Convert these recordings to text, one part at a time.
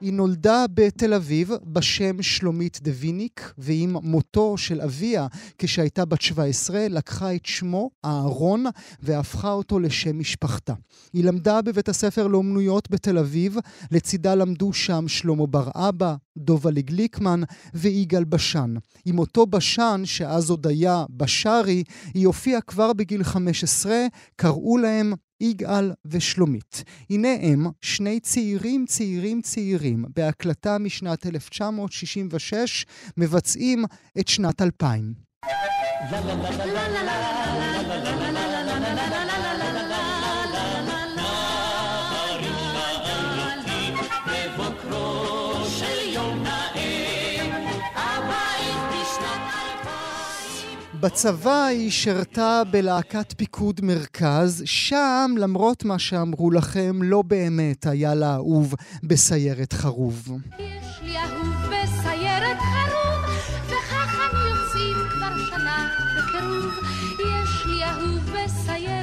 היא נולדה בתל אביב בשם שלומית דוויניק, ועם מותו של אביה כשהייתה בת 17, לקחה את שמו, אהרון, והפכה אותו לשם משפחתה. היא למדה בבית הספר לאומנויות בתל אביב, לצידה למדו שם שלמה בר אבא, דובלי גליקמן ויגאל בשן. עם אותו בשן, שאז עוד היה בשארי, היא הופיעה כבר בגיל 15, קראו להם יגאל ושלומית. הנה הם, שני צעירים צעירים צעירים, בהקלטה משנת 1966, מבצעים את שנת 2000. בצבא היא שירתה בלהקת פיקוד מרכז, שם, למרות מה שאמרו לכם, לא באמת היה לה אהוב בסיירת חרוב. יש לי אהוב בסיירת חרוב, וכך אנו יוצאים כבר שנה בקירוב. יש לי אהוב בסיירת.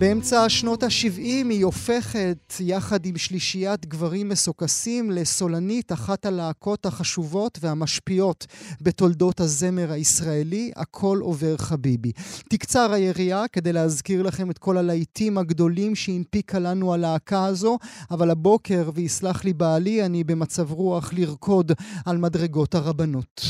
באמצע שנות ה-70 היא הופכת, יחד עם שלישיית גברים מסוקסים, לסולנית אחת הלהקות החשובות והמשפיעות בתולדות הזמר הישראלי, הכל עובר חביבי. תקצר היריעה כדי להזכיר לכם את כל הלהיטים הגדולים שהנפיקה לנו הלהקה הזו, אבל הבוקר, ויסלח לי בעלי, אני במצב רוח לרקוד על מדרגות הרבנות.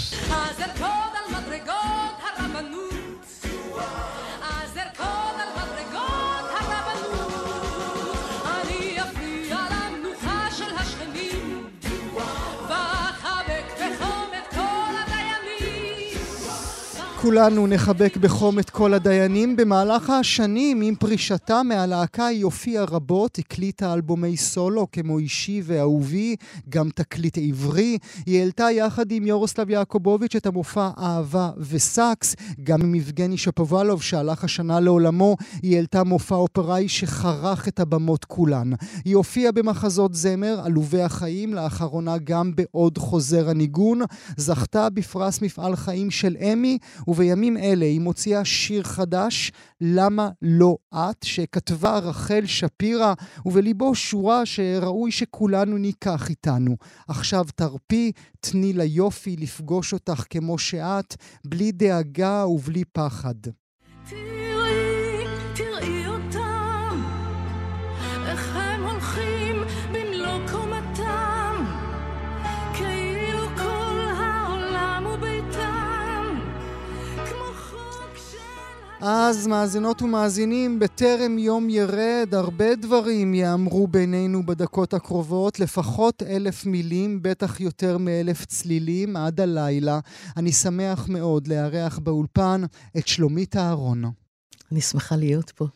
כולנו נחבק בחום את כל הדיינים. במהלך השנים, עם פרישתה מהלהקה, היא הופיעה רבות, הקליטה אלבומי סולו כמו אישי ואהובי, גם תקליט עברי. היא העלתה יחד עם יורוסלב יעקובוביץ' את המופע אהבה וסאקס, גם עם יבגני שפובלוב שהלך השנה לעולמו, היא העלתה מופע אופראי שחרך את הבמות כולן. היא הופיעה במחזות זמר, עלובי החיים, לאחרונה גם בעוד חוזר הניגון, זכתה בפרס מפעל חיים של אמי, ובימים אלה היא מוציאה שיר חדש, למה לא את, שכתבה רחל שפירא, ובליבו שורה שראוי שכולנו ניקח איתנו. עכשיו תרפי, תני ליופי לפגוש אותך כמו שאת, בלי דאגה ובלי פחד. אז מאזינות ומאזינים, בטרם יום ירד, הרבה דברים יאמרו בינינו בדקות הקרובות, לפחות אלף מילים, בטח יותר מאלף צלילים, עד הלילה. אני שמח מאוד לארח באולפן את שלומית אהרון. אני שמחה להיות פה.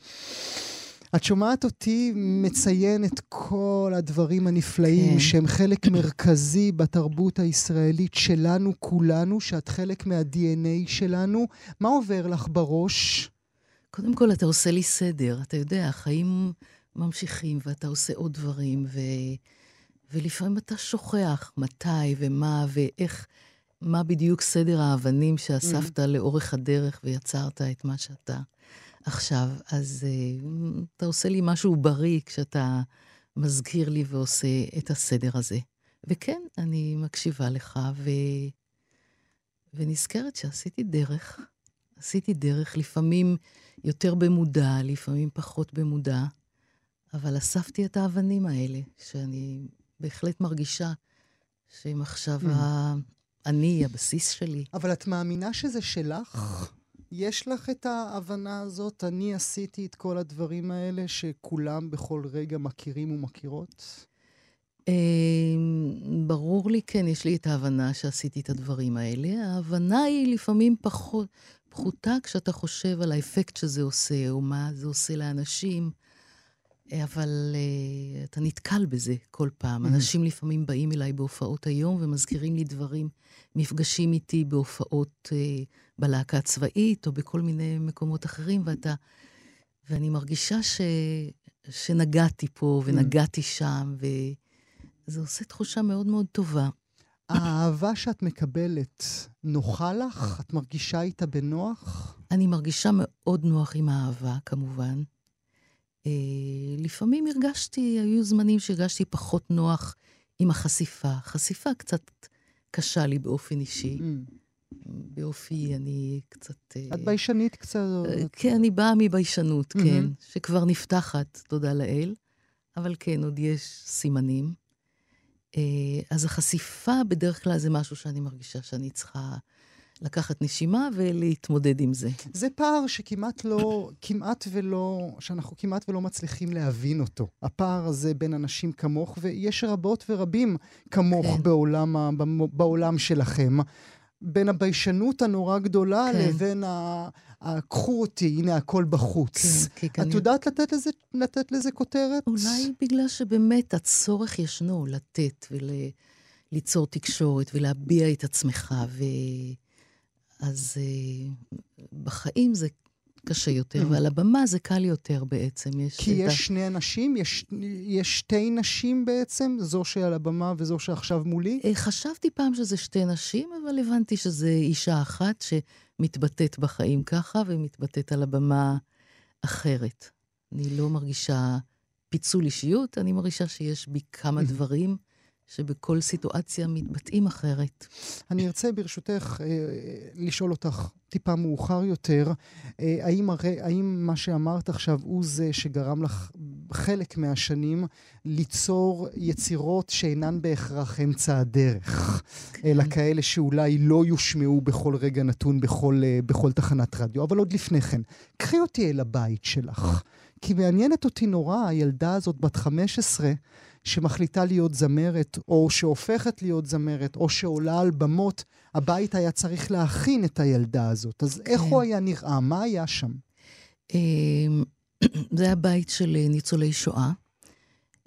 את שומעת אותי מציין את כל הדברים הנפלאים כן. שהם חלק מרכזי בתרבות הישראלית שלנו, כולנו, שאת חלק מה-DNA שלנו. מה עובר לך בראש? קודם כל, אתה עושה לי סדר. אתה יודע, החיים ממשיכים, ואתה עושה עוד דברים, ו... ולפעמים אתה שוכח מתי ומה ואיך, מה בדיוק סדר האבנים שאספת לאורך הדרך ויצרת את מה שאתה עכשיו. אז uh, אתה עושה לי משהו בריא כשאתה מזכיר לי ועושה את הסדר הזה. וכן, אני מקשיבה לך, ו... ונזכרת שעשיתי דרך. עשיתי דרך, לפעמים יותר במודע, לפעמים פחות במודע, אבל אספתי את האבנים האלה, שאני בהחלט מרגישה שהם עכשיו Mm. ה... אני, הבסיס שלי. אבל את מאמינה שזה שלך? יש לך את ההבנה הזאת, אני עשיתי את כל הדברים האלה שכולם בכל רגע מכירים ומכירות? אה, ברור לי, כן, יש לי את ההבנה שעשיתי את הדברים האלה. ההבנה היא לפעמים פחות, פחותה כשאתה חושב על האפקט שזה עושה, או מה זה עושה לאנשים. אה, אבל uh, אתה נתקל בזה כל פעם. Mhm. אנשים לפעמים באים אליי בהופעות היום ומזכירים לי דברים, מפגשים איתי בהופעות uh, בלהקה הצבאית או בכל מיני מקומות אחרים, ואתה... ואני מרגישה ש, שנגעתי פה ונגעתי שם, וזה עושה תחושה מאוד מאוד טובה. האהבה שאת מקבלת, נוחה לך? את מרגישה איתה בנוח? אני מרגישה מאוד נוח עם האהבה, כמובן. אה, לפעמים הרגשתי, היו זמנים שהרגשתי פחות נוח עם החשיפה. חשיפה קצת קשה לי באופן אישי. Mm. באופי אני קצת... אה, את ביישנית קצת? אה, כן, אני באה מביישנות, Mhm. כן, שכבר נפתחת, תודה לאל, אבל כן, עוד יש סימנים. אז החשיפה בדרך כלל זה משהו שאני מרגישה שאני צריכה לקחת נשימה ולהתמודד עם זה. זה פער שכמעט לא, כמעט ולא, שאנחנו כמעט ולא מצליחים להבין אותו. הפער הזה בין אנשים כמוך, ויש רבות ורבים כמוך כן. בעולם, ה- בעולם שלכם. בין הביישנות הנורא גדולה כן. לבין ה... ה- קחו אותי, הנה הכל בחוץ. כן, כי את. יודעת לתת לזה, לתת לזה כותרת? אולי בגלל שבאמת הצורך ישנו לתת וליצור תקשורת ולהביע את עצמך, ו... אז אה, בחיים זה קשה יותר, Mhm. ועל הבמה זה קל יותר בעצם. יש כי ה- יש שני אנשים, יש, יש שתי נשים בעצם, זו שעל הבמה וזו שעכשיו מולי. אה, חשבתי פעם שזה שתי נשים, אבל הבנתי שזה אישה אחת שמתבטאת בחיים ככה ומתבטאת על הבמה אחרת. אני לא מרגישה פיצול אישיות, אני מרגישה שיש בי כמה Mhm. דברים שבכל סיטואציה מתבטאים אחרת. אני ארצה ברשותך אה, לשאול אותך טיפה מאוחר יותר, אה, האם, הרי, האם מה שאמרת עכשיו הוא זה שגרם לך חלק מהשנים ליצור יצירות שאינן בהכרח אמצע הדרך, אלא כאלה שאולי לא יושמעו בכל רגע נתון בכל, אה, בכל תחנת רדיו. אבל עוד לפני כן, קחי אותי אל הבית שלך, כי מעניינת אותי נורא הילדה הזאת בת 15, שמחליטה להיות זמרת, או שהופכת להיות זמרת, או שעולה על במות, הבית היה צריך להכין את הילדה הזאת. אז איך כן. הוא היה נראה? מה היה שם? אמ, זה היה בית של אה, ניצולי שואה.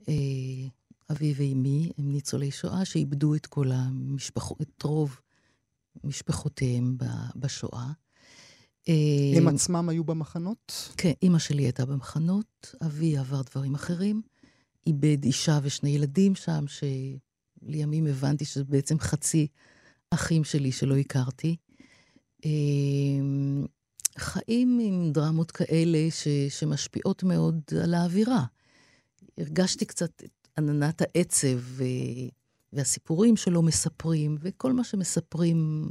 אה, אבי ואימי הם ניצולי שואה שאיבדו את כל המשפחות, את רוב משפחותיהם בשואה. הם אמ, עצמם היו במחנות? כן, אימא שלי הייתה במחנות, אבי עבר דברים אחרים, איבד אישה ושני ילדים שם, שלימים הבנתי שזה בעצם חצי אחים שלי שלא הכרתי. אמ, חיים עם דרמות כאלה ש, שמשפיעות מאוד על האווירה. הרגשתי קצת את עננת העצב ו, והסיפורים שלא מספרים, וכל מה שמספרים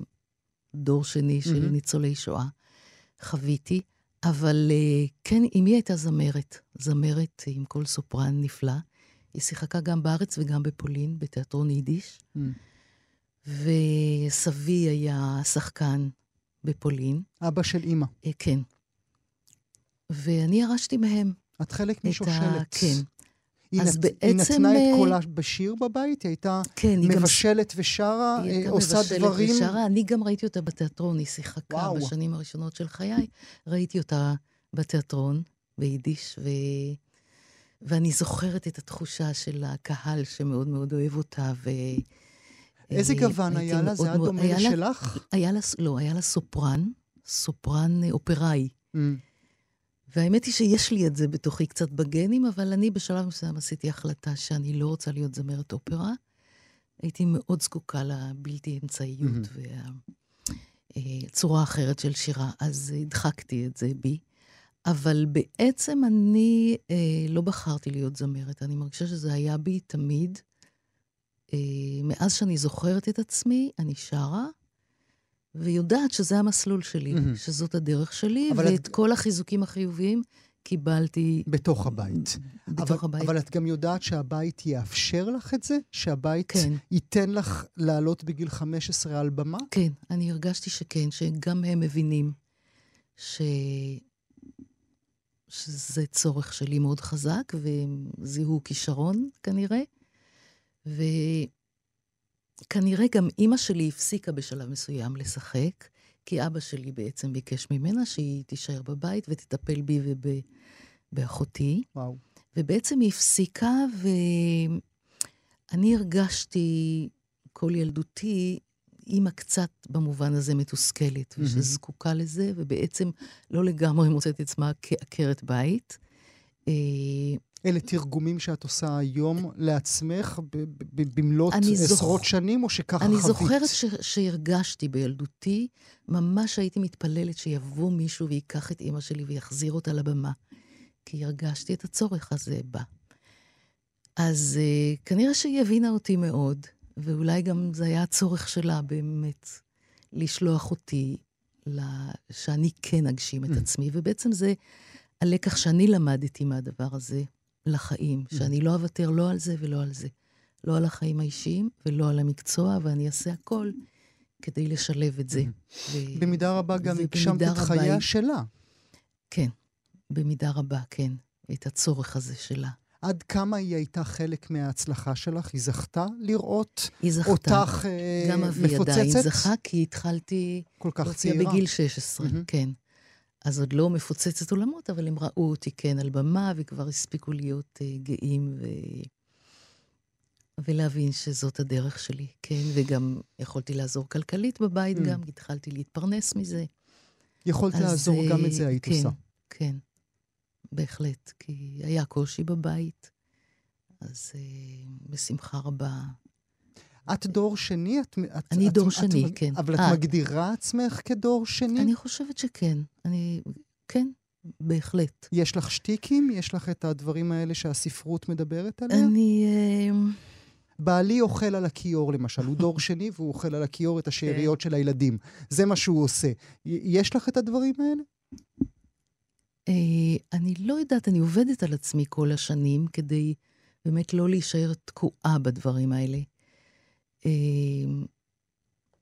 דור שני של מהמם. ניצולי שואה. חוויתי, אבל אה, כן, אמי הייתה זמרת, זמרת עם קול סופרן נפלא. היא שיחקה גם בארץ וגם בפולין, בתיאטרון יידיש, Mm. וסבי היה שחקן בפולין, אבא של אימא. אה, כן. ואני ירשתי מהם את חלק את ה... משושלת. כן, היא, אז נת... היא בעצם, נתנה את אה, קולה בשיר בבית? היא הייתה כן, היא גם... מבשלת ושרה, היא אה, הייתה עושה מבשלת דברים... ושרה. אני גם ראיתי אותה בתיאטרון, היא שיחקה וואו. בשנים הראשונות של חיי. ראיתי אותה בתיאטרון, ביידיש, ו... ואני זוכרת את התחושה של הקהל שמאוד מאוד אוהב אותה, ו... איזה אה, גוון היה לה? זה היה דומה לשלך? היה לה, לא, היה לה סופרן, סופרן אה, אופראי. Mm. והאמת היא שיש לי את זה בתוכי קצת בגנים, אבל אני בשלב מסוים עשיתי החלטה שאני לא רוצה להיות זמרת אופרה. הייתי מאוד זקוקה לבלתי אמצעיות והצורה אחרת של שירה, אז הדחקתי את זה בי. אבל בעצם אני אה, לא בחרתי להיות זמרת, אני מרגישה שזה היה בי תמיד. אה, מאז שאני זוכרת את עצמי, אני שרה, ויודעת שזה המסלול שלי, מהמם. שזאת הדרך שלי, ואת את- כל החיזוקים החיוביים קיבלתי בתוך הבית. בתוך אבל, הבית. אבל את גם יודעת שהבית יאפשר לך את זה? שהבית כן, ייתן לך לעלות בגיל 15 על במה? כן, אני הרגשתי שכן, שגם הם מבינים ש... שזה צורך שלי מאוד חזק, והם זיהו כישרון כנראה. וכנראה גם אימא שלי הפסיקה בשלב מסוים לשחק, כי אבא שלי בעצם ביקש ממנה שהיא תישאר בבית ותטפל בי ובאחותי. וואו. ובעצם היא הפסיקה, ואני הרגשתי כל ילדותי אימא קצת במובן הזה מתוסכלת, מהמם. ושזקוקה לזה, ובעצם לא לגמרי מוצאת עצמה כעקרת בית. אלה תרגומים שאת עושה היום לעצמך במלאת אני זוכ- עשרות שנים, או שככה אני חווית? זוכרת ש, שהרגשתי בילדותי, ממש הייתי מתפללת שיבוא מישהו וייקח את אימא שלי ויחזיר אותה לבמה. כי הרגשתי את הצורך הזה בה. אז uh, כנראה שהיא הבינה אותי מאוד, ואולי גם זה היה הצורך שלה באמת לשלוח אותי, ל- שאני כן אגשים את Mm. עצמי, ובעצם זה הלקח שאני למדתי מהדבר הזה לחיים, Mm. שאני לא אוותר לא על זה ולא על זה. לא על החיים האישיים ולא על המקצוע, ואני אעשה הכל כדי לשלב את זה. ו... Mm. במידה רבה גם הגשמת את חייה היא- שלה. כן, במידה רבה, כן. את הצורך הזה שלה. עד כמה היא הייתה חלק מההצלחה שלך? היא זכתה לראות היא זכתה. אותך אה, גם אבי עדיין מפוצצת? זכה, כי התחלתי כל כך צעירה. בגיל 16, מהמם. כן. אז עוד לא מפוצצת עולמות, אבל הם ראו אותי, כן, על במה, וכבר הספיקו להיות uh, גאים ו... ולהבין שזאת הדרך שלי, כן, וגם יכולתי לעזור כלכלית בבית Mm. גם, התחלתי להתפרנס מזה. יכולת אז, לעזור, גם אה, את זה היית כן, עושה. כן, בהחלט, כי היה קושי בבית, אז uh, בשמחה רבה. את דור שני? את, את, אני את, דור את, שני, את, כן. אבל את אה. מגדירה עצמך כדור שני? אני חושבת שכן. אני, כן, בהחלט. יש לך שטיקים? יש לך את הדברים האלה שהספרות מדברת עליהם? אני... אה, בעלי אוכל על הכיור, למשל. הוא דור שני והוא אוכל על הכיור את השאריות של הילדים. זה מה שהוא עושה. יש לך את הדברים האלה? אה, אני לא יודעת, אני עובדת על עצמי כל השנים כדי באמת לא להישאר תקועה בדברים האלה. אה,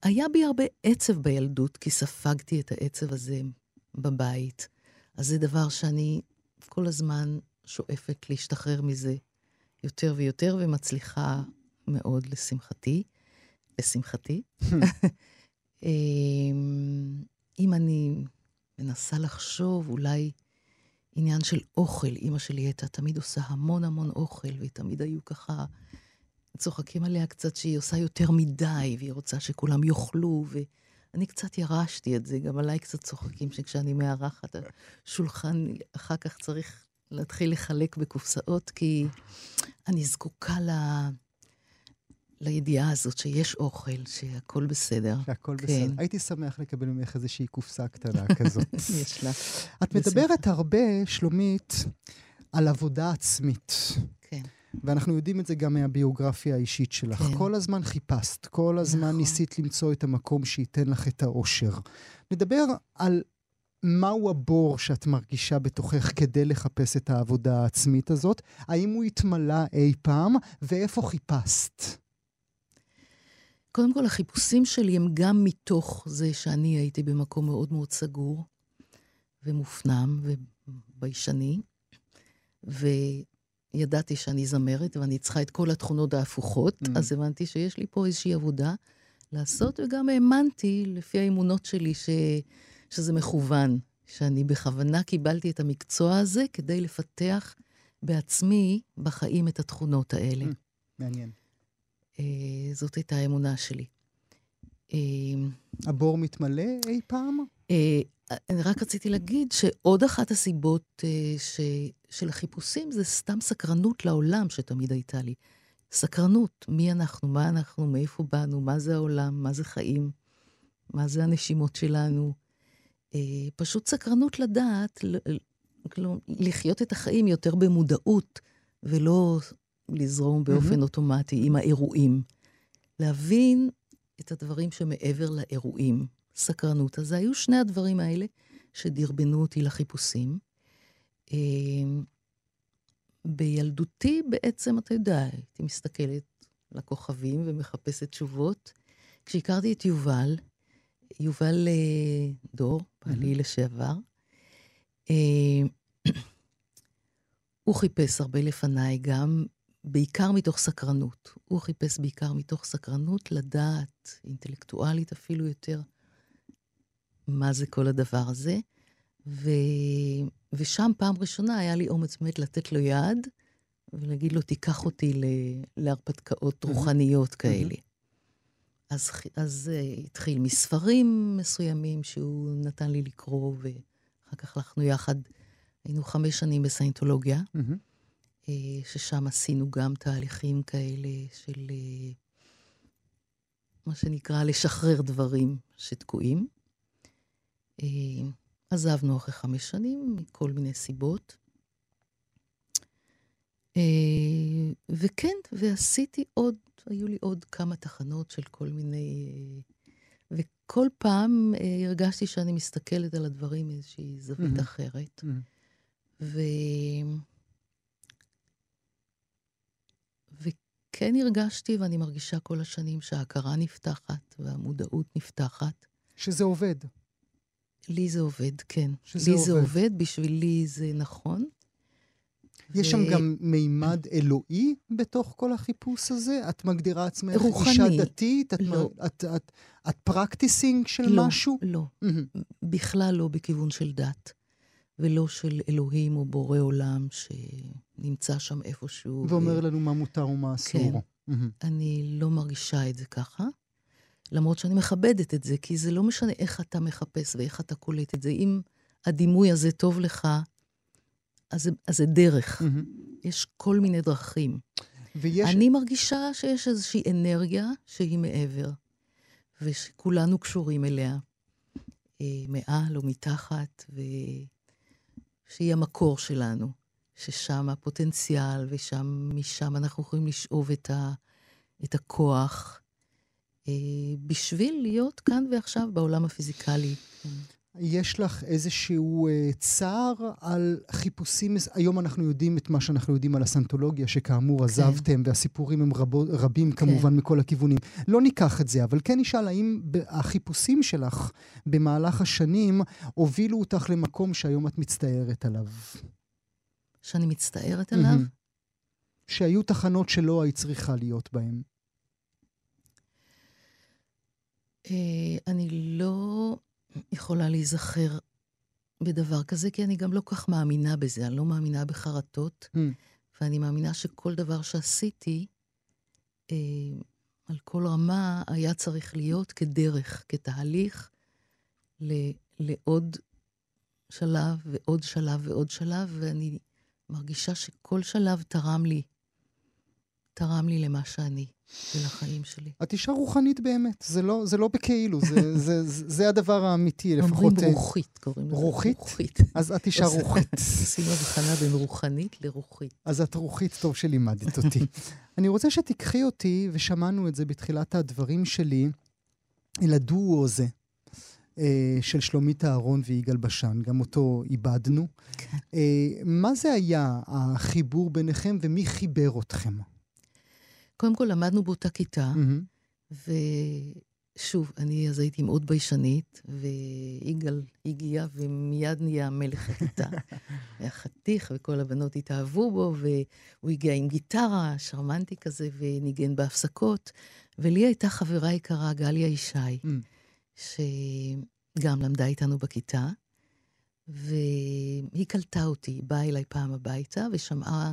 היה בי הרבה עצב בילדות, כי ספגתי את העצב הזה בבית. אז זה דבר שאני כל הזמן שואפת להשתחרר מזה יותר ויותר, ומצליחה מאוד, לשמחתי. לשמחתי. אמ, אם אני מנסה לחשוב, אולי עניין של אוכל, אימא שלי הייתה תמיד עושה המון המון אוכל, ותמיד היו ככה צוחקים עליה קצת שהיא עושה יותר מדי, והיא רוצה שכולם יאכלו, ואני קצת ירשתי את זה, גם עליי קצת צוחקים שכשאני מארחת, השולחן אחר כך צריך להתחיל לחלק בקופסאות, כי אני זקוקה ל... לידיעה הזאת שיש אוכל, שהכול בסדר. שהכל כן. בסדר. הייתי שמח לקבל ממך איזושהי קופסה קטנה כזאת. יש לה. את מדברת הרבה, שלומית, על עבודה עצמית. כן. ואנחנו יודעים את זה גם מהביוגרפיה האישית שלך. כן. כל הזמן חיפשת, כל הזמן נכון. ניסית למצוא את המקום שייתן לך את האושר. נדבר על מהו הבור שאת מרגישה בתוכך כדי לחפש את העבודה העצמית הזאת. האם הוא התמלא אי פעם, ואיפה חיפשת? קודם כל, החיפושים שלי הם גם מתוך זה שאני הייתי במקום מאוד מאוד סגור ומופנם וביישני, וידעתי שאני זמרת ואני צריכה את כל התכונות ההפוכות, mm. אז הבנתי שיש לי פה איזושהי עבודה לעשות, וגם האמנתי, לפי האמונות שלי, ש... שזה מכוון, שאני בכוונה קיבלתי את המקצוע הזה כדי לפתח בעצמי בחיים את התכונות האלה. Mm. מעניין. אה, זאת הייתה האמונה שלי. אה, הבור מתמלא אי פעם? אה, אני רק רציתי להגיד שעוד אחת הסיבות אה, ש, של החיפושים זה סתם סקרנות לעולם שתמיד הייתה לי. סקרנות, מי אנחנו, מה אנחנו, מאיפה באנו, מה זה העולם, מה זה חיים, מה זה הנשימות שלנו. אה, פשוט סקרנות לדעת, כלומר, לחיות את החיים יותר במודעות, ולא לזרום באופן אוטומטי עם האירועים. להבין את הדברים שמעבר לאירועים. סקרנות. אז היו שני הדברים האלה שדרבנו אותי לחיפושים. אה, בילדותי בעצם, אתה יודע, הייתי מסתכלת לכוכבים ומחפשת תשובות. כשהכרתי את יובל, יובל אה, דור, בעלי לשעבר, אה, הוא חיפש הרבה לפניי גם, בעיקר מתוך סקרנות. הוא חיפש בעיקר מתוך סקרנות לדעת, אינטלקטואלית אפילו יותר, מה זה כל הדבר הזה. ו... ושם פעם ראשונה היה לי אומץ באמת לתת לו יד ולהגיד לו, תיקח אותי ל... להרפתקאות רוחניות כאלה. אז, אז uh, התחיל מספרים מסוימים שהוא נתן לי לקרוא, ואחר כך הלכנו יחד, היינו חמש שנים בסיינטולוגיה. אה, ששם עשינו גם תהליכים כאלה של אה, מה שנקרא לשחרר דברים שתקועים. אה, עזבנו אחרי חמש שנים מכל מיני סיבות. וכן, ועשיתי עוד, היו לי עוד כמה תחנות של כל מיני... וכל פעם הרגשתי שאני מסתכלת על הדברים מאיזושהי זווית mm-hmm. אחרת. Mm-hmm. ו... וכן הרגשתי, ואני מרגישה כל השנים, שההכרה נפתחת והמודעות נפתחת. שזה עובד. לי זה עובד, כן. לי עובד. זה עובד, בשבילי זה נכון. יש ו... שם גם מימד אלוהי בתוך כל החיפוש הזה? את מגדירה עצמך רוחני. אישה דתית? את, לא. את, את, את, את פרקטיסינג של לא, משהו? לא, Mm-hmm. בכלל לא בכיוון של דת, ולא של אלוהים או בורא עולם שנמצא שם איפשהו. ואומר ו... לנו מה מותר ומה אסור. כן. Mm-hmm. אני לא מרגישה את זה ככה. למרות שאני מכבדת את זה, כי זה לא משנה איך אתה מחפש ואיך אתה קולט את זה. אם הדימוי הזה טוב לך, אז, אז זה דרך. Mm-hmm. יש כל מיני דרכים. ויש... אני מרגישה שיש איזושהי אנרגיה שהיא מעבר, ושכולנו קשורים אליה, אה, מעל או מתחת, ושהיא המקור שלנו, ששם הפוטנציאל, ומשם אנחנו יכולים לשאוב את, ה, את הכוח. אה, בשביל להיות כאן ועכשיו בעולם הפיזיקלי. יש לך איזשהו אה, צער על חיפושים, היום אנחנו יודעים את מה שאנחנו יודעים על הסנטולוגיה, שכאמור כן. עזבתם, והסיפורים הם רבו, רבים כן. כמובן מכל הכיוונים. לא ניקח את זה, אבל כן נשאל האם החיפושים שלך במהלך השנים הובילו אותך למקום שהיום את מצטערת עליו. שאני מצטערת עליו? שהיו תחנות שלא היית צריכה להיות בהן. אה, אני לא יכולה להיזכר בדבר כזה, כי אני גם לא כך מאמינה בזה. אני לא מאמינה בחרטות, Mm. ואני מאמינה שכל דבר שעשיתי, אה, על כל רמה, היה צריך להיות כדרך, כתהליך, ל- לעוד שלב ועוד שלב ועוד שלב, ואני מרגישה שכל שלב תרם לי, תרם לי למה שאני. ולחיים שלי. את אישה רוחנית באמת, זה לא, זה לא בכאילו, זה, זה, זה, זה הדבר האמיתי, לפחות... אומרים רוחית, קוראים לזה. רוחית? רוחית. אז את אישה רוחית. עשינו הבחנה בין רוחנית לרוחית. אז את רוחית, טוב שלימדת אותי. אני רוצה שתיקחי אותי, ושמענו את זה בתחילת הדברים שלי, אל הדואו הזה. של שלומית אהרון ויגאל בשן, גם אותו איבדנו. כן. מה זה היה החיבור ביניכם ומי חיבר אתכם? קודם כל, למדנו באותה כיתה, mm-hmm. ושוב, אני אז הייתי מאוד ביישנית, ויגאל הגיע ומיד נהיה מלך הכיתה. היה חתיך, וכל הבנות התאהבו בו, והוא הגיע עם גיטרה, שרמנטי כזה, וניגן בהפסקות. ולי הייתה חברה יקרה, גליה ישי, mm. שגם למדה איתנו בכיתה, והיא קלטה אותי, באה אליי פעם הביתה, ושמעה...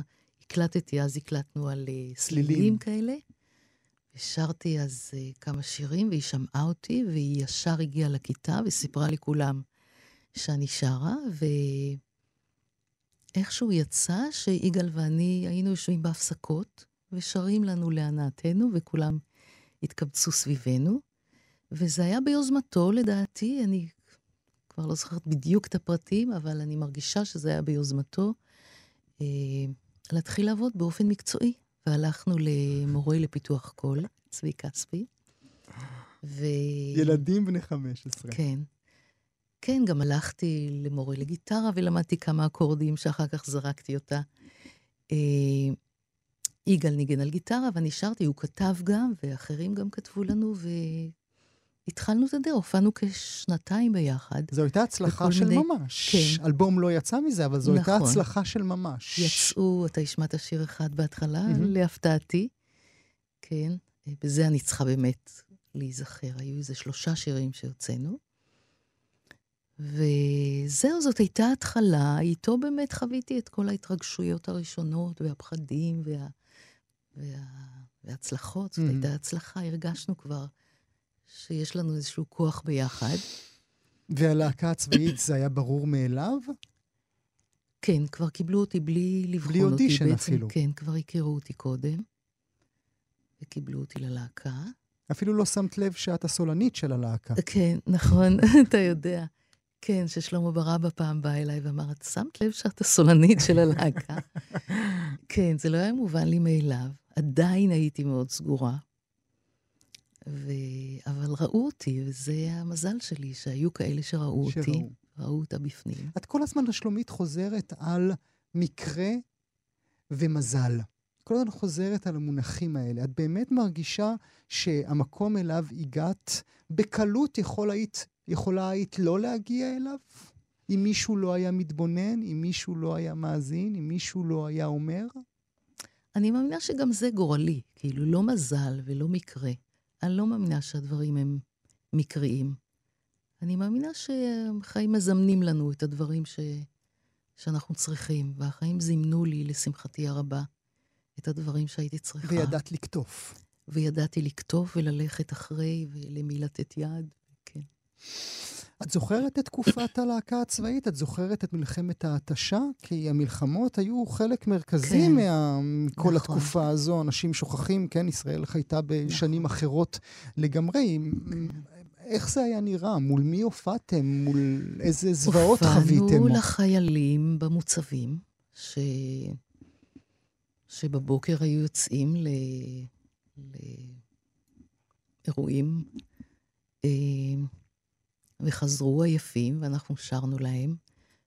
הקלטתי, אז הקלטנו על סלילים כאלה. ושרתי אז uh, כמה שירים, והיא שמעה אותי, והיא ישר הגיעה לכיתה וסיפרה לכולם שאני שרה, ואיכשהו יצא שיגאל ואני היינו יושבים בהפסקות, ושרים לנו להנאתנו, וכולם התקבצו סביבנו. וזה היה ביוזמתו, לדעתי, אני כבר לא זוכרת בדיוק את הפרטים, אבל אני מרגישה שזה היה ביוזמתו. Uh, להתחיל לעבוד באופן מקצועי. והלכנו למורה לפיתוח קול, צבי כספי. ו... ילדים בני 15. כן. כן, גם הלכתי למורה לגיטרה ולמדתי כמה אקורדים שאחר כך זרקתי אותה. אה, יגאל ניגן על גיטרה ואני שרתי, הוא כתב גם, ואחרים גם כתבו לנו, התחלנו את הדרך, הופענו כשנתיים ביחד. זו הייתה הצלחה של מיני... ממש. כן. אלבום לא יצא מזה, אבל זו נכון. הייתה הצלחה של ממש. יצאו, אתה השמעת שיר אחד בהתחלה, mm-hmm. להפתעתי. כן, בזה אני צריכה באמת להיזכר. היו איזה שלושה שירים שהוצאנו. וזהו, זאת הייתה התחלה. איתו באמת חוויתי את כל ההתרגשויות הראשונות, והפחדים, וה... וה... וההצלחות. זאת mm-hmm. הייתה הצלחה, הרגשנו כבר. שיש לנו איזשהו כוח ביחד. והלהקה הצבאית זה היה ברור מאליו? כן, כבר קיבלו אותי בלי לבחון בלי אותי. אודישן בעצם, אפילו. כן, כבר הכירו אותי קודם, וקיבלו אותי ללהקה. אפילו לא שמת לב שאת הסולנית של הלהקה. כן, נכון, אתה יודע. כן, ששלמה ברבא פעם בא אליי ואמר, את שמת לב שאת הסולנית של הלהקה? כן, זה לא היה מובן לי מאליו. עדיין הייתי מאוד סגורה. ו... אבל ראו אותי, וזה המזל שלי, שהיו כאלה שראו אותי, שראו. ראו אותה בפנים. את כל הזמן, שלומית, חוזרת על מקרה ומזל. כל הזמן חוזרת על המונחים האלה. את באמת מרגישה שהמקום אליו הגעת, בקלות יכול היית, יכולה היית לא להגיע אליו? אם מישהו לא היה מתבונן, אם מישהו לא היה מאזין, אם מישהו לא היה אומר? אני מאמינה שגם זה גורלי, כאילו, לא מזל ולא מקרה. אני לא מאמינה שהדברים הם מקריים. אני מאמינה שהחיים מזמנים לנו את הדברים ש... שאנחנו צריכים, והחיים זימנו לי, לשמחתי הרבה, את הדברים שהייתי צריכה. וידעת לקטוף. וידעתי לכתוב וללכת אחרי ולמי לתת יד, כן. את זוכרת את תקופת הלהקה הצבאית? את זוכרת את מלחמת ההתשה? כי המלחמות היו חלק מרכזי כן. מה... מכל נכון. התקופה הזו. אנשים שוכחים, כן, ישראל חייתה בשנים נכון. אחרות לגמרי. איך זה היה נראה? מול מי הופעתם? מול איזה זוועות חוויתם? הופענו לחיילים במוצבים, ש... שבבוקר היו יוצאים ל... לאירועים, אה, וחזרו עייפים, ואנחנו שרנו להם,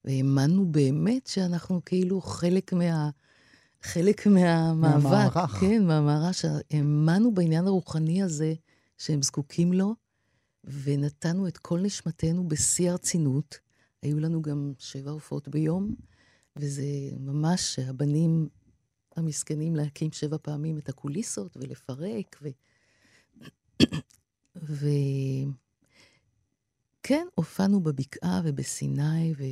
והאמנו באמת שאנחנו כאילו חלק מה... חלק מהמאבק. מהמערך. כן, מהמערך, שהאמנו בעניין הרוחני הזה שהם זקוקים לו, ונתנו את כל נשמתנו בשיא הרצינות. היו לנו גם שבע הופעות ביום, וזה ממש הבנים המסכנים להקים שבע פעמים את הקוליסות ולפרק, ו... ו... כן, הופענו בבקעה ובסיני ו...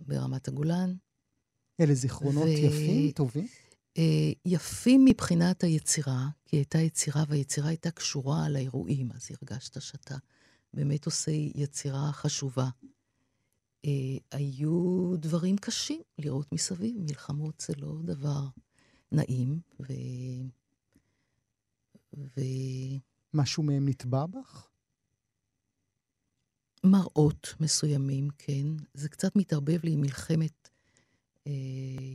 וברמת הגולן. אלה זיכרונות ו- יפים, טובים? אה, יפים מבחינת היצירה, כי הייתה יצירה, והיצירה הייתה קשורה לאירועים, אז הרגשת שאתה באמת עושה יצירה חשובה. אה, היו דברים קשים לראות מסביב, מלחמות זה לא דבר נעים, ו... משהו מהם נטבע בך? ומראות מסוימים, כן. זה קצת מתערבב לי עם מלחמת אה,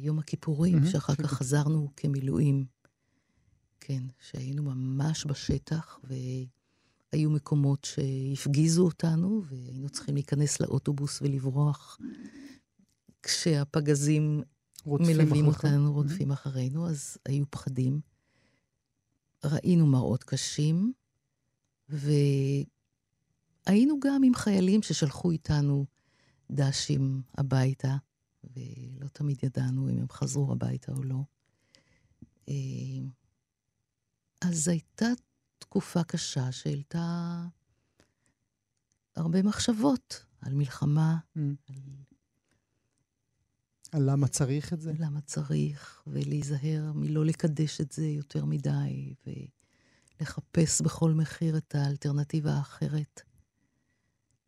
יום הכיפורים, מהמם, שאחר כך שגם- חזרנו כמילואים. כן, שהיינו ממש בשטח, והיו מקומות שהפגיזו אותנו, והיינו צריכים להיכנס לאוטובוס ולברוח, כשהפגזים מלווים? אותנו, רודפים אחרינו, אז היו פחדים. ראינו מראות קשים, והיינו גם עם חיילים ששלחו איתנו דשים הביתה, ולא תמיד ידענו אם הם חזרו הביתה או לא. אה, אז הייתה תקופה קשה שהעלתה הרבה מחשבות על מלחמה, Mm. על על למה צריך את זה? למה צריך, ולהיזהר מלא לקדש את זה יותר מדי, ולחפש בכל מחיר את האלטרנטיבה האחרת.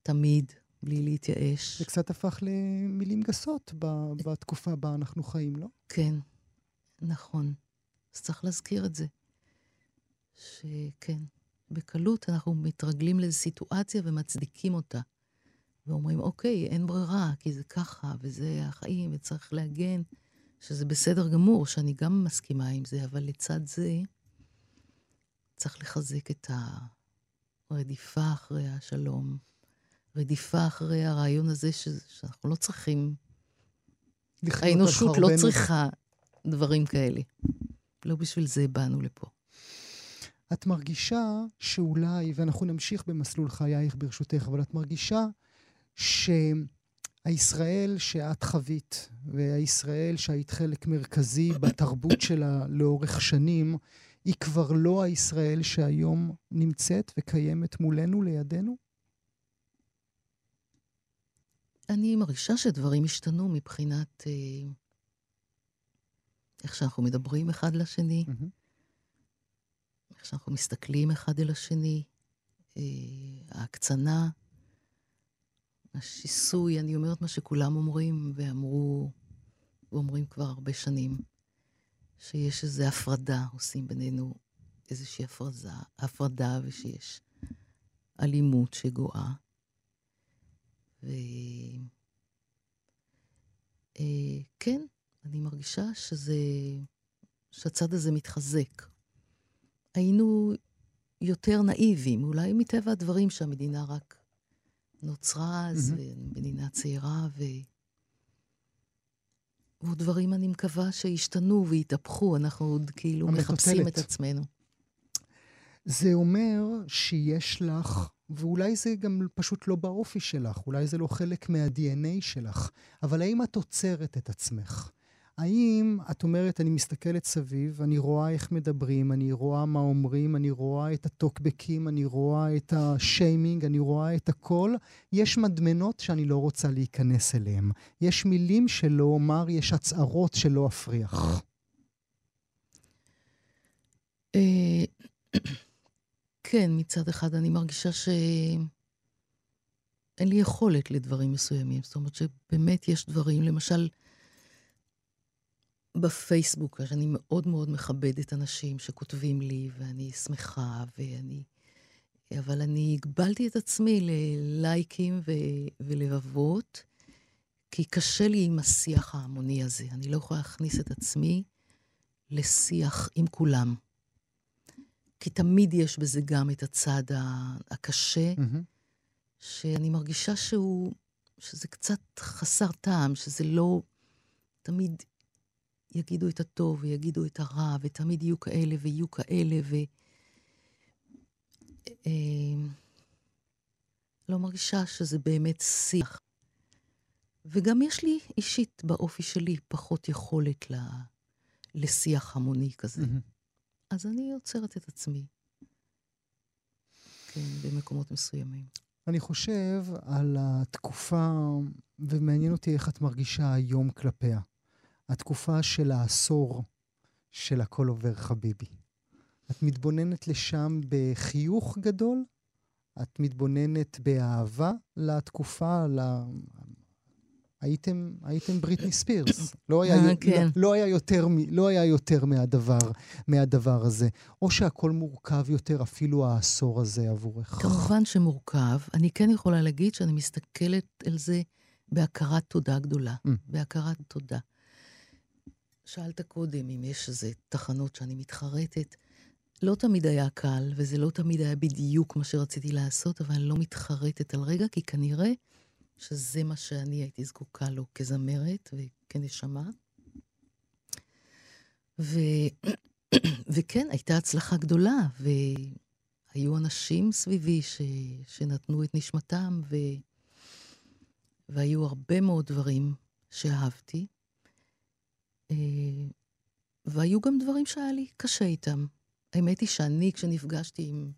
תמיד, בלי להתייאש. זה קצת הפך למילים גסות ב- בתקופה בה אנחנו חיים, לא? כן, נכון. אז צריך להזכיר את זה. שכן, בקלות אנחנו מתרגלים לאיזו סיטואציה ומצדיקים אותה. ואומרים, אוקיי, אין ברירה, כי זה ככה, וזה החיים, וצריך להגן, שזה בסדר גמור, שאני גם מסכימה עם זה, אבל לצד זה צריך לחזק את הרדיפה אחרי השלום, רדיפה אחרי הרעיון הזה ש... שאנחנו לא צריכים האנושות לא חרבנו. צריכה דברים כאלה. לא בשביל זה באנו לפה. את מרגישה שאולי, ואנחנו נמשיך במסלול חייך ברשותך, אבל את מרגישה שהישראל שאת חווית, והישראל שהיית חלק מרכזי בתרבות שלה לאורך שנים, היא כבר לא הישראל שהיום נמצאת וקיימת מולנו, לידינו? אני מרגישה שדברים השתנו מבחינת אה, איך שאנחנו מדברים אחד לשני, מהמם. איך שאנחנו מסתכלים אחד אל השני, אה, ההקצנה, השיסוי, אני אומרת מה שכולם אומרים, ואמרו, ואומרים כבר הרבה שנים, שיש איזו הפרדה, עושים בינינו איזושהי הפרזה, הפרדה, ושיש אלימות שגואה. וכן, אה, אני מרגישה שזה, שהצד הזה מתחזק. היינו יותר נאיבים, אולי מטבע הדברים שהמדינה רק נוצרה אז, mm-hmm. מדינה צעירה, ו... ועוד דברים אני מקווה שישתנו ויתהפכו, אנחנו עוד כאילו המטוטלת. מחפשים את עצמנו. זה אומר שיש לך, ואולי זה גם פשוט לא באופי שלך, אולי זה לא חלק מה-DNA שלך, אבל האם את עוצרת את עצמך? האם את אומרת, אני מסתכלת סביב, אני רואה איך מדברים, אני רואה מה אומרים, אני רואה את הטוקבקים, אני רואה את השיימינג, אני רואה את הכל. יש מדמנות שאני לא רוצה להיכנס אליהן. יש מילים שלא אומר, יש הצהרות שלא אפריח. כן, מצד אחד אני מרגישה שאין לי יכולת לדברים מסוימים. זאת אומרת שבאמת יש דברים, למשל, בפייסבוק, שאני מאוד מאוד מכבדת אנשים שכותבים לי, ואני שמחה, ואני... אבל אני הגבלתי את עצמי ללייקים ו... ולבבות, כי קשה לי עם השיח ההמוני הזה. אני לא יכולה להכניס את עצמי לשיח עם כולם. כי תמיד יש בזה גם את הצד הקשה, mm-hmm. שאני מרגישה שהוא, שזה קצת חסר טעם, שזה לא... תמיד יגידו את הטוב ויגידו את הרע, ותמיד יהיו כאלה ויהיו כאלה, ו... אה, לא מרגישה שזה באמת שיח. וגם יש לי אישית באופי שלי פחות יכולת ל... לשיח המוני כזה. Mm-hmm. אז אני עוצרת את עצמי. כן, במקומות מסוימים. אני חושב על התקופה, ומעניין אותי איך את מרגישה היום כלפיה. התקופה של העשור של הכל עובר חביבי. את מתבוננת לשם בחיוך גדול? את מתבוננת באהבה לתקופה. הייתם, הייתם בריטני ספירס. לא היה, אה, כן. לא, לא, היה יותר, לא היה יותר מהדבר, מהדבר הזה. או שהכל מורכב יותר, אפילו העשור הזה עבורך. כמובן שמורכב. אני כן יכולה להגיד שאני מסתכלת על זה בהכרת תודה גדולה. Mm. בהכרת תודה. שאלת קודם אם יש איזה תחנות שאני מתחרטת. לא תמיד היה קל, וזה לא תמיד היה בדיוק מה שרציתי לעשות, אבל אני לא מתחרטת על רגע, כי כנראה שזה מה שאני הייתי זקוקה לו כזמרת וכנשמה. ו... וכן, הייתה הצלחה גדולה, והיו אנשים סביבי ש... שנתנו את נשמתם, ו... והיו הרבה מאוד דברים שאהבתי. אה, והיו גם דברים שהיה לי קשה איתם. האמת היא שאני, כשנפגשתי עם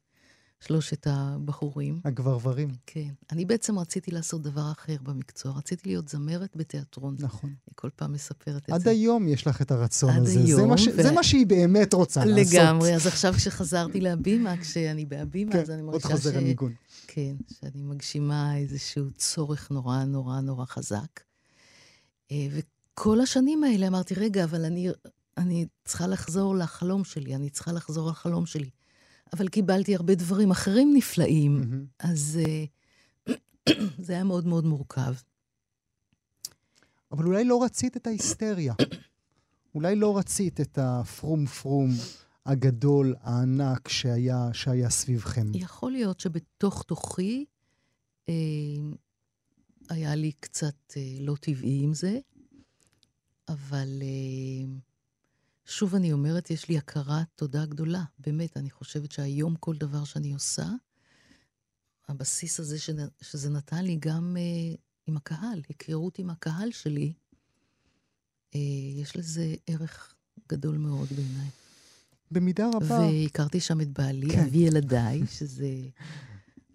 שלושת הבחורים... הגברברים. כן. אני בעצם רציתי לעשות דבר אחר במקצוע. רציתי להיות זמרת בתיאטרון. נכון. אני כל פעם מספרת את עד זה. עד היום יש לך את הרצון עד הזה. היום. זה מה, ש... ו... זה מה שהיא באמת רוצה לגמרי. לעשות. לגמרי. אז עכשיו כשחזרתי להבימה, כשאני בהבימה, כן, אז אני מרגישה ש... עוד חוזר הניגון. כן, שאני מגשימה איזשהו צורך נורא נורא נורא חזק. אה, כל השנים האלה אמרתי, רגע, אבל אני, אני צריכה לחזור לחלום שלי, אני צריכה לחזור לחלום שלי. אבל קיבלתי הרבה דברים אחרים נפלאים, mm-hmm. אז uh, זה היה מאוד מאוד מורכב. אבל אולי לא רצית את ההיסטריה. אולי לא רצית את הפרום פרום הגדול, הענק שהיה, שהיה סביבכם. יכול להיות שבתוך תוכי אה, היה לי קצת אה, לא טבעי עם זה. אבל אה, שוב אני אומרת, יש לי הכרת תודה גדולה. באמת, אני חושבת שהיום כל דבר שאני עושה, הבסיס הזה שזה נתן לי גם uh, עם הקהל, היכרות עם הקהל שלי, uh, יש לזה ערך גדול מאוד בעיניי. במידה רבה. והכרתי שם את בעלי, כן. אבי ילדיי, שזה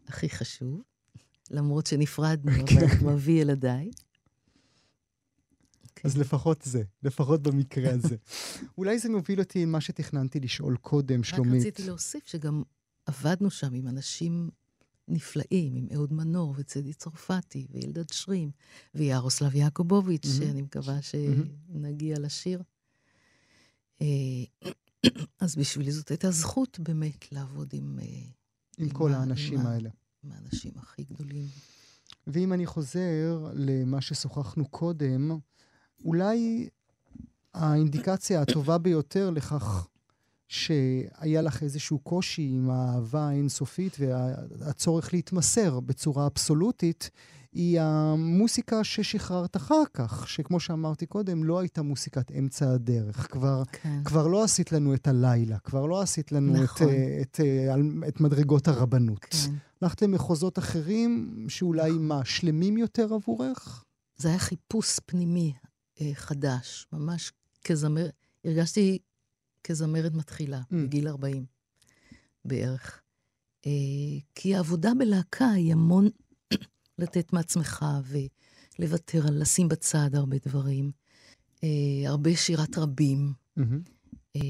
הכי חשוב, למרות שנפרדנו, אבל הוא אבי ילדיי. אז לפחות זה, לפחות במקרה הזה. אולי זה מוביל אותי עם מה שתכננתי לשאול קודם, שלומית. רק רציתי להוסיף שגם עבדנו שם עם אנשים נפלאים, עם אהוד מנור וצדי צרפתי ואלדד שרים ויארוסלב יעקובוביץ'. שאני מקווה שנגיע לשיר. אה, אז בשבילי זאת הייתה זכות באמת לעבוד עם, אה, עם כל האנשים האלה. עם האנשים הכי גדולים. ואם אני חוזר למה ששוחחנו קודם, אולי האינדיקציה הטובה ביותר לכך שהיה לך איזשהו קושי עם האהבה האינסופית והצורך להתמסר בצורה אבסולוטית, היא המוסיקה ששחררת אחר כך, שכמו שאמרתי קודם, לא הייתה מוסיקת אמצע הדרך. כבר, כן. כבר לא עשית לנו את הלילה, כבר לא עשית לנו נכון. את, אה, את, אה, על- את מדרגות הרבנות. כן. הלכת למחוזות אחרים, שאולי נכון. מה, שלמים יותר עבורך? זה היה חיפוש פנימי חדש, ממש כזמר, הרגשתי כזמרת מתחילה, Mm. בגיל 40 בערך. אה, כי העבודה בלהקה היא המון לתת מעצמך ולוותר על לשים בצד הרבה דברים. אה, הרבה שירת רבים. אה,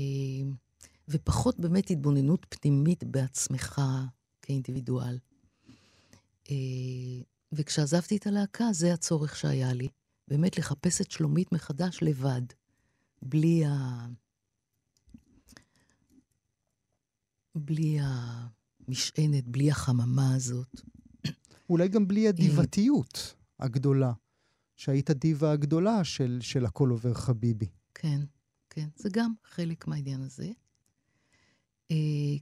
ופחות באמת התבוננות פנימית בעצמך כאינדיבידואל. אה, וכשעזבתי את הלהקה, זה הצורך שהיה לי. באמת לחפש את שלומית מחדש לבד, בלי ה... בלי המשענת, בלי החממה הזאת. אולי גם בלי הדיבתיות הגדולה, שהיית הדיבה הגדולה של, של הכל עובר חביבי. כן, כן, זה גם חלק מהעניין הזה. אה,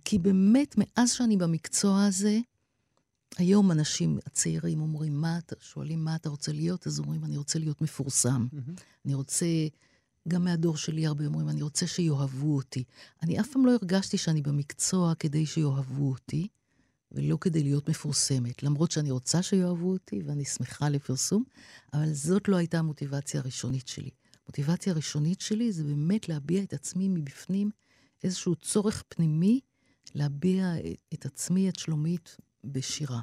כי באמת, מאז שאני במקצוע הזה, היום אנשים הצעירים אומרים, מה אתה, שואלים מה אתה רוצה להיות, אז אומרים, אני רוצה להיות מפורסם. אני רוצה, גם מהדור שלי הרבה אומרים, אני רוצה שיאהבו אותי. אני אף פעם לא הרגשתי שאני במקצוע כדי שיאהבו אותי, ולא כדי להיות מפורסמת. למרות שאני רוצה שיאהבו אותי, ואני שמחה לפרסום, אבל זאת לא הייתה המוטיבציה הראשונית שלי. המוטיבציה הראשונית שלי זה באמת להביע את עצמי מבפנים, איזשהו צורך פנימי להביע את עצמי, את שלומית, בשירה.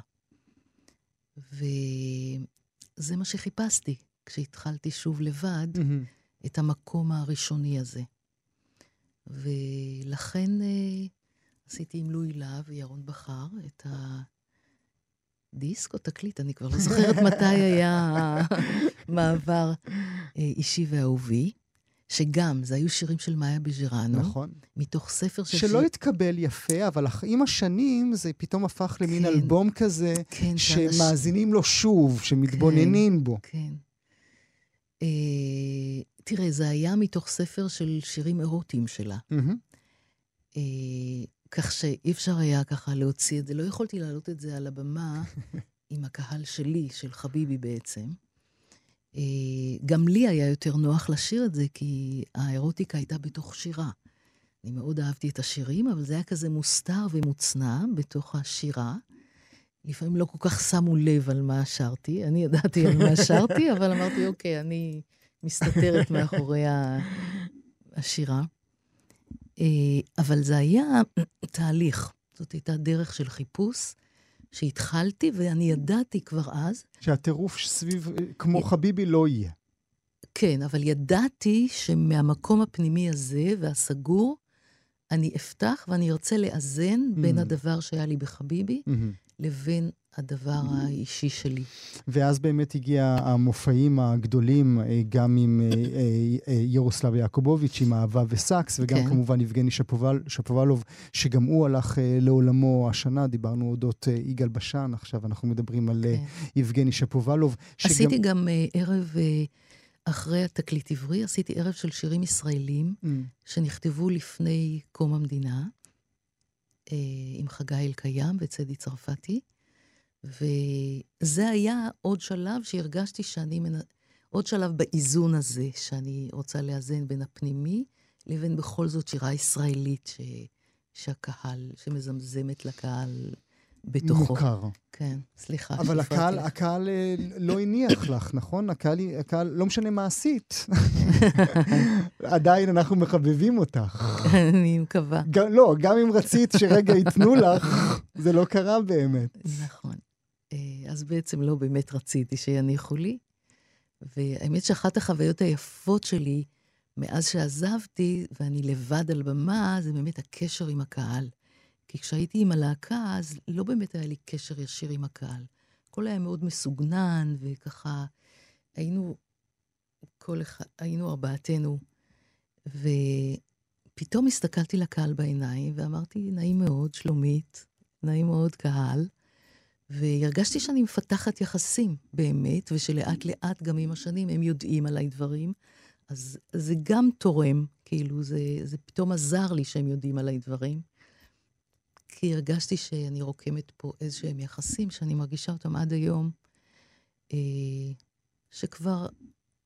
וזה מה שחיפשתי כשהתחלתי שוב לבד, מהמם. את המקום הראשוני הזה. ולכן אה, עשיתי עם לואי להב וירון בכר את הדיסק או תקליט, אני כבר לא זוכרת מתי היה המעבר אה, אישי ואהובי, שגם, זה היו שירים של מאיה בז'רנו, נכון. מתוך ספר של... שלא שיר- התקבל יפה, אבל עם השנים זה פתאום הפך למין כן. אלבום כזה, כן, שמאזינים לו שוב, שמתבוננים בו. כן. אה, תראה, זה היה מתוך ספר של שירים אירוטיים שלה. אה, כך שאי אפשר היה ככה להוציא את זה. לא יכולתי להעלות את זה על הבמה עם הקהל שלי, של חביבי בעצם. אה, גם לי היה יותר נוח לשיר את זה, כי האירוטיקה הייתה בתוך שירה. אני מאוד אהבתי את השירים, אבל זה היה כזה מוסתר ומוצנע בתוך השירה. לפעמים לא כל כך שמו לב על מה שרתי. אני ידעתי על מה שרתי, אבל אמרתי, אוקיי, אני מסתתרת מאחורי השירה. אה, אבל זה היה תהליך. זאת הייתה דרך של חיפוש שהתחלתי, ואני ידעתי כבר אז, שהטירוף סביב, אה, כמו חביבי, לא יהיה. כן, אבל ידעתי שמהמקום הפנימי הזה והסגור, אני אפתח ואני ארצה לאזן בין Mm. הדבר שהיה לי בחביבי מהמם. לבין הדבר האישי שלי. ואז באמת הגיע המופעים הגדולים, אה, גם עם אה, אה, ירוסלב יעקובוביץ', עם אהבה וסאקס, וגם כן. כמובן יבגני שפובל, שפובלוב, שגם הוא הלך לעולמו השנה. דיברנו אודות יגאל בשן, עכשיו אנחנו מדברים על כן. יבגני שפובלוב. שגם- עשיתי גם ערב, אחרי התקליט עברי, עשיתי ערב של שירים ישראלים Mm, שנכתבו לפני קום המדינה, עם חגי אלקיים וצדי צרפתי, וזה היה עוד שלב שהרגשתי שאני, מנ... עוד שלב באיזון הזה, שאני רוצה לאזן בין הפנימי לבין בכל זאת שירה ישראלית ש... שהקהל, שמזמזמת לקהל בתוכו. מוכר. כן, סליחה. אבל הקהל. הקהל אה, לא הניח לך, נכון? הקהל, הקהל, לא משנה מה עשית, עדיין אנחנו מחבבים אותך. אני מקווה. גם, לא, גם אם רצית שרגע ייתנו לך, זה לא קרה באמת. נכון. אה, אז בעצם לא באמת רציתי שיניחו לי. והאמת שאחת החוויות היפות שלי מאז שעזבתי, ואני לבד על במה, זה באמת הקשר עם הקהל. כי כשהייתי עם הלהקה, אז לא באמת היה לי קשר ישיר עם הקהל. הכל היה מאוד מסוגנן, וככה היינו, כל אחד, היינו ארבעתנו, ופתאום הסתכלתי לקהל בעיניים ואמרתי, נעים מאוד, שלומית, נעים מאוד, קהל. והרגשתי שאני מפתחת יחסים, באמת, ושלאט לאט, גם עם השנים, הם יודעים עליי דברים. אז זה גם תורם, כאילו, זה, זה פתאום עזר לי שהם יודעים עליי דברים. כי הרגשתי שאני רוקמת פה איזשהם יחסים שאני מרגישה אותם עד היום, אה, שכבר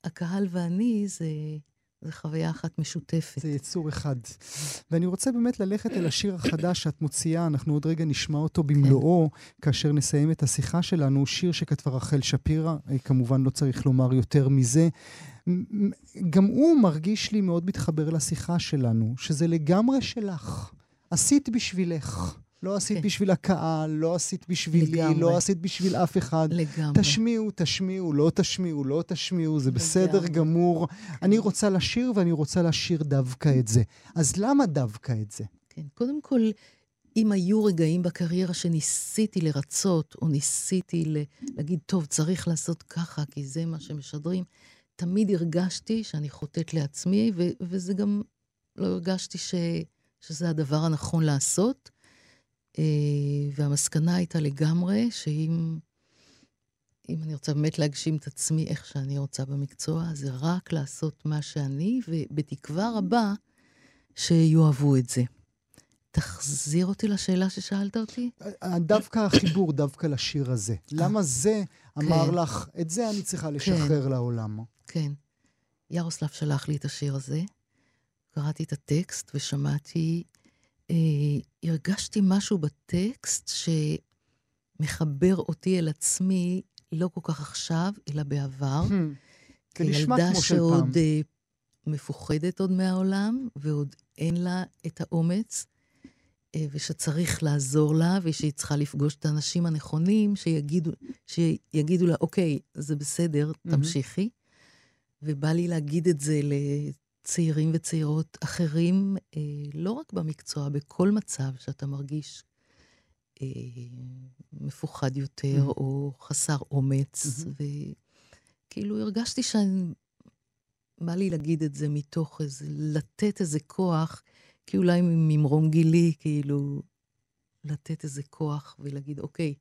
הקהל ואני זה, זה חוויה אחת משותפת. זה יצור אחד. ואני רוצה באמת ללכת אל השיר החדש שאת מוציאה, אנחנו עוד רגע נשמע אותו במלואו, כאשר נסיים את השיחה שלנו, שיר שכתבה רחל שפירא, אה, כמובן לא צריך לומר יותר מזה. גם הוא מרגיש לי מאוד מתחבר לשיחה שלנו, שזה לגמרי שלך. עשית בשבילך. לא עשית okay. כן. בשביל הקהל, לא עשית בשבילי, לגמרי. לא עשית בשביל אף אחד. לגמרי. תשמיעו, תשמיעו, לא תשמיעו, לא תשמיעו, זה לגמרי. בסדר גמור. כן. אני רוצה לשיר ואני רוצה לשיר דווקא את זה. אז למה דווקא את זה? כן, קודם כל, אם היו רגעים בקריירה שניסיתי לרצות, או ניסיתי להגיד, טוב, צריך לעשות ככה, כי זה מה שמשדרים, תמיד הרגשתי שאני חוטאת לעצמי, ו- וזה גם, לא הרגשתי ש- שזה הדבר הנכון לעשות. אה, והמסקנה הייתה לגמרי שאם אם אני רוצה באמת להגשים את עצמי איך שאני רוצה במקצוע, זה רק לעשות מה שאני, ובתקווה רבה שיאהבו את זה. תחזיר אותי לשאלה ששאלת אותי. דווקא החיבור, דווקא לשיר הזה. למה זה אמר כן. לך, את זה אני צריכה לשחרר כן. לעולם? כן. ירוסלב שלח לי את השיר הזה, קראתי את הטקסט ושמעתי אה, הרגשתי משהו בטקסט שמחבר אותי אל עצמי, לא כל כך עכשיו, אלא בעבר. זה נשמע כמו של פעם. כילדה שעוד אה, מפוחדת עוד מהעולם, ועוד אין לה את האומץ, אה, ושצריך לעזור לה, ושהיא צריכה לפגוש את האנשים הנכונים, שיגידו, שיגידו לה, אוקיי, זה בסדר, תמשיכי. ובא לי להגיד את זה צעירים וצעירות אחרים, אה, לא רק במקצוע, בכל מצב שאתה מרגיש אה, מפוחד יותר mm-hmm. או חסר אומץ. Mm-hmm. וכאילו הרגשתי שאני... בא לי להגיד את זה מתוך איזה, לתת איזה כוח, כי אולי ממרום גילי, כאילו, לתת איזה כוח ולהגיד, אוקיי,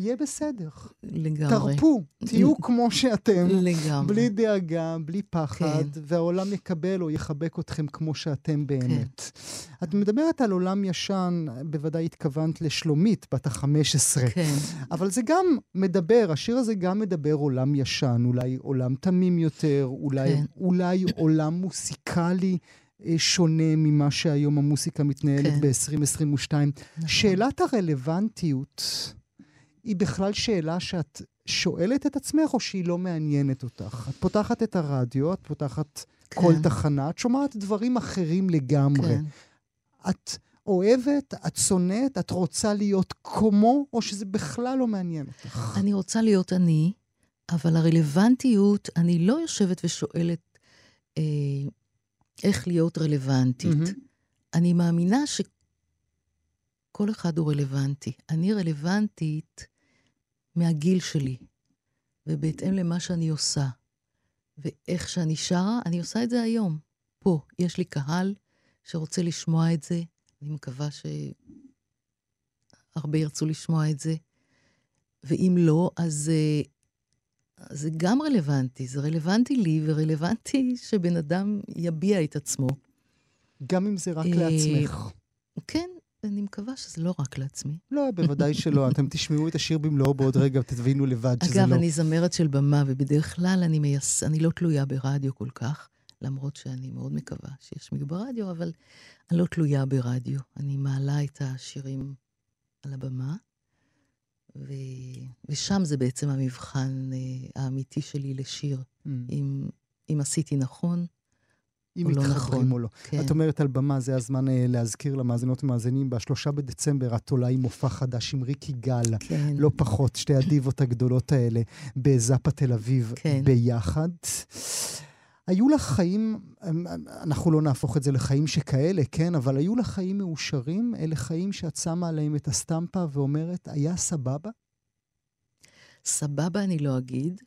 יהיה בסדר. לגמרי. תרפו, תהיו כמו שאתם. לגמרי. בלי דאגה, בלי פחד, כן. והעולם יקבל או יחבק אתכם כמו שאתם באמת. כן. את מדברת על עולם ישן, בוודאי התכוונת לשלומית, בת ה-15. כן. אבל זה גם מדבר, השיר הזה גם מדבר עולם ישן, אולי עולם תמים יותר, אולי, כן. אולי עולם מוסיקלי. אה, שונה ממה שהיום המוסיקה מתנהלת כן. ב-2022. נכון. שאלת הרלוונטיות היא בכלל שאלה שאת שואלת את עצמך, או שהיא לא מעניינת אותך? את פותחת את הרדיו, את פותחת כן. כל תחנה, את שומעת דברים אחרים לגמרי. כן. את אוהבת, את שונאת, את רוצה להיות כמו, או שזה בכלל לא מעניין אותך? אני רוצה להיות אני, אבל הרלוונטיות, אני לא יושבת ושואלת אה, איך להיות רלוונטית. Mm-hmm. אני מאמינה ש... כל אחד הוא רלוונטי. אני רלוונטית מהגיל שלי, ובהתאם למה שאני עושה, ואיך שאני שרה, אני עושה את זה היום. פה, יש לי קהל שרוצה לשמוע את זה, אני מקווה שהרבה ירצו לשמוע את זה, ואם לא, אז זה גם רלוונטי. זה רלוונטי לי, ורלוונטי שבן אדם יביע את עצמו. גם אם זה רק לעצמך. כן, אני מקווה שזה לא רק לעצמי. לא, בוודאי שלא. אתם תשמעו את השיר במלואו בעוד רגע ותבינו לבד שזה אגב, לא... אגב, אני זמרת של במה, ובדרך כלל אני, מייס... אני לא תלויה ברדיו כל כך, למרות שאני מאוד מקווה שיש מי ברדיו, אבל אני לא תלויה ברדיו. אני מעלה את השירים על הבמה, ו... ושם זה בעצם המבחן uh, האמיתי שלי לשיר. Mm. אם, אם עשיתי נכון, אם לא מתחברים נכון. או לא. כן. את אומרת על במה, זה הזמן uh, להזכיר למאזינות ומאזינים, בשלושה בדצמבר את עולה עם מופע חדש עם ריקי גל, כן. לא פחות, שתי הדיבות הגדולות האלה, בזאפה תל אביב כן. ביחד. היו לך חיים, אמ, אנחנו לא נהפוך את זה לחיים שכאלה, כן? אבל היו לך חיים מאושרים? אלה חיים שאת שמה עליהם את הסטמפה ואומרת, היה סבבה? סבבה אני לא אגיד.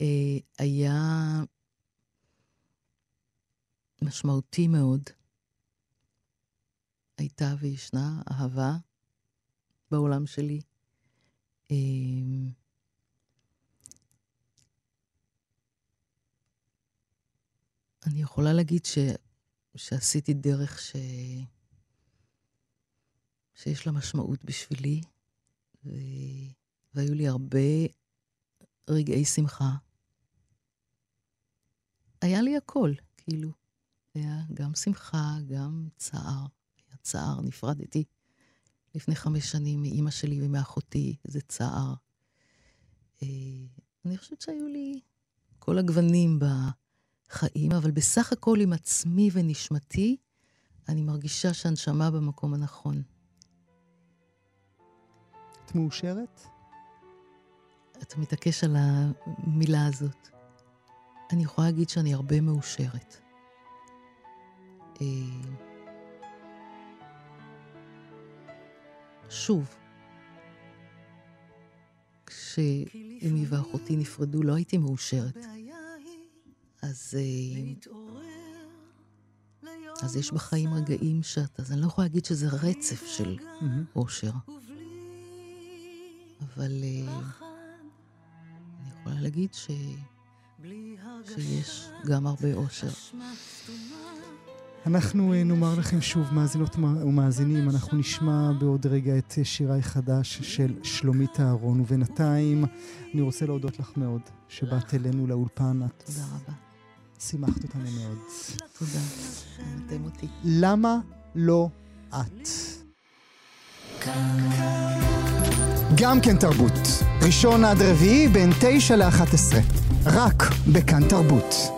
אה, היה משמעותי מאוד. הייתה וישנה אהבה בעולם שלי. אה, אני יכולה להגיד ש... שעשיתי דרך ש... שיש לה משמעות בשבילי, ו... והיו לי הרבה רגעי שמחה. היה לי הכל, כאילו. היה גם שמחה, גם צער. היה צער, נפרדתי לפני חמש שנים מאימא שלי ומאחותי, זה צער. אה, אני חושבת שהיו לי כל הגוונים בחיים, אבל בסך הכל עם עצמי ונשמתי, אני מרגישה שהנשמה במקום הנכון. את מאושרת? אתה מתעקש על המילה הזאת. אני יכולה להגיד שאני הרבה מאושרת. אה, שוב, כשאמי ואחותי נפרדו, לא הייתי מאושרת. אז, אה, אז יש בחיים רגעים שאתה, אז אני לא יכולה להגיד שזה רצף של אושר. אבל אה, אני יכולה להגיד ש... שיש גם הרבה אושר. אנחנו אה, נאמר לכם שוב, מאזינות ומאזינים, אנחנו נשמע בעוד רגע את שירי חדש של שלומית אהרון, ובינתיים אני רוצה להודות לך מאוד שבאת אלינו לאולפן. תודה רבה. שימחת אותנו מאוד. תודה, אתם אותי. למה לא את? גם כן תרבות. ראשון עד רביעי בין תשע לאחת עשרה. רק בכאן תרבות.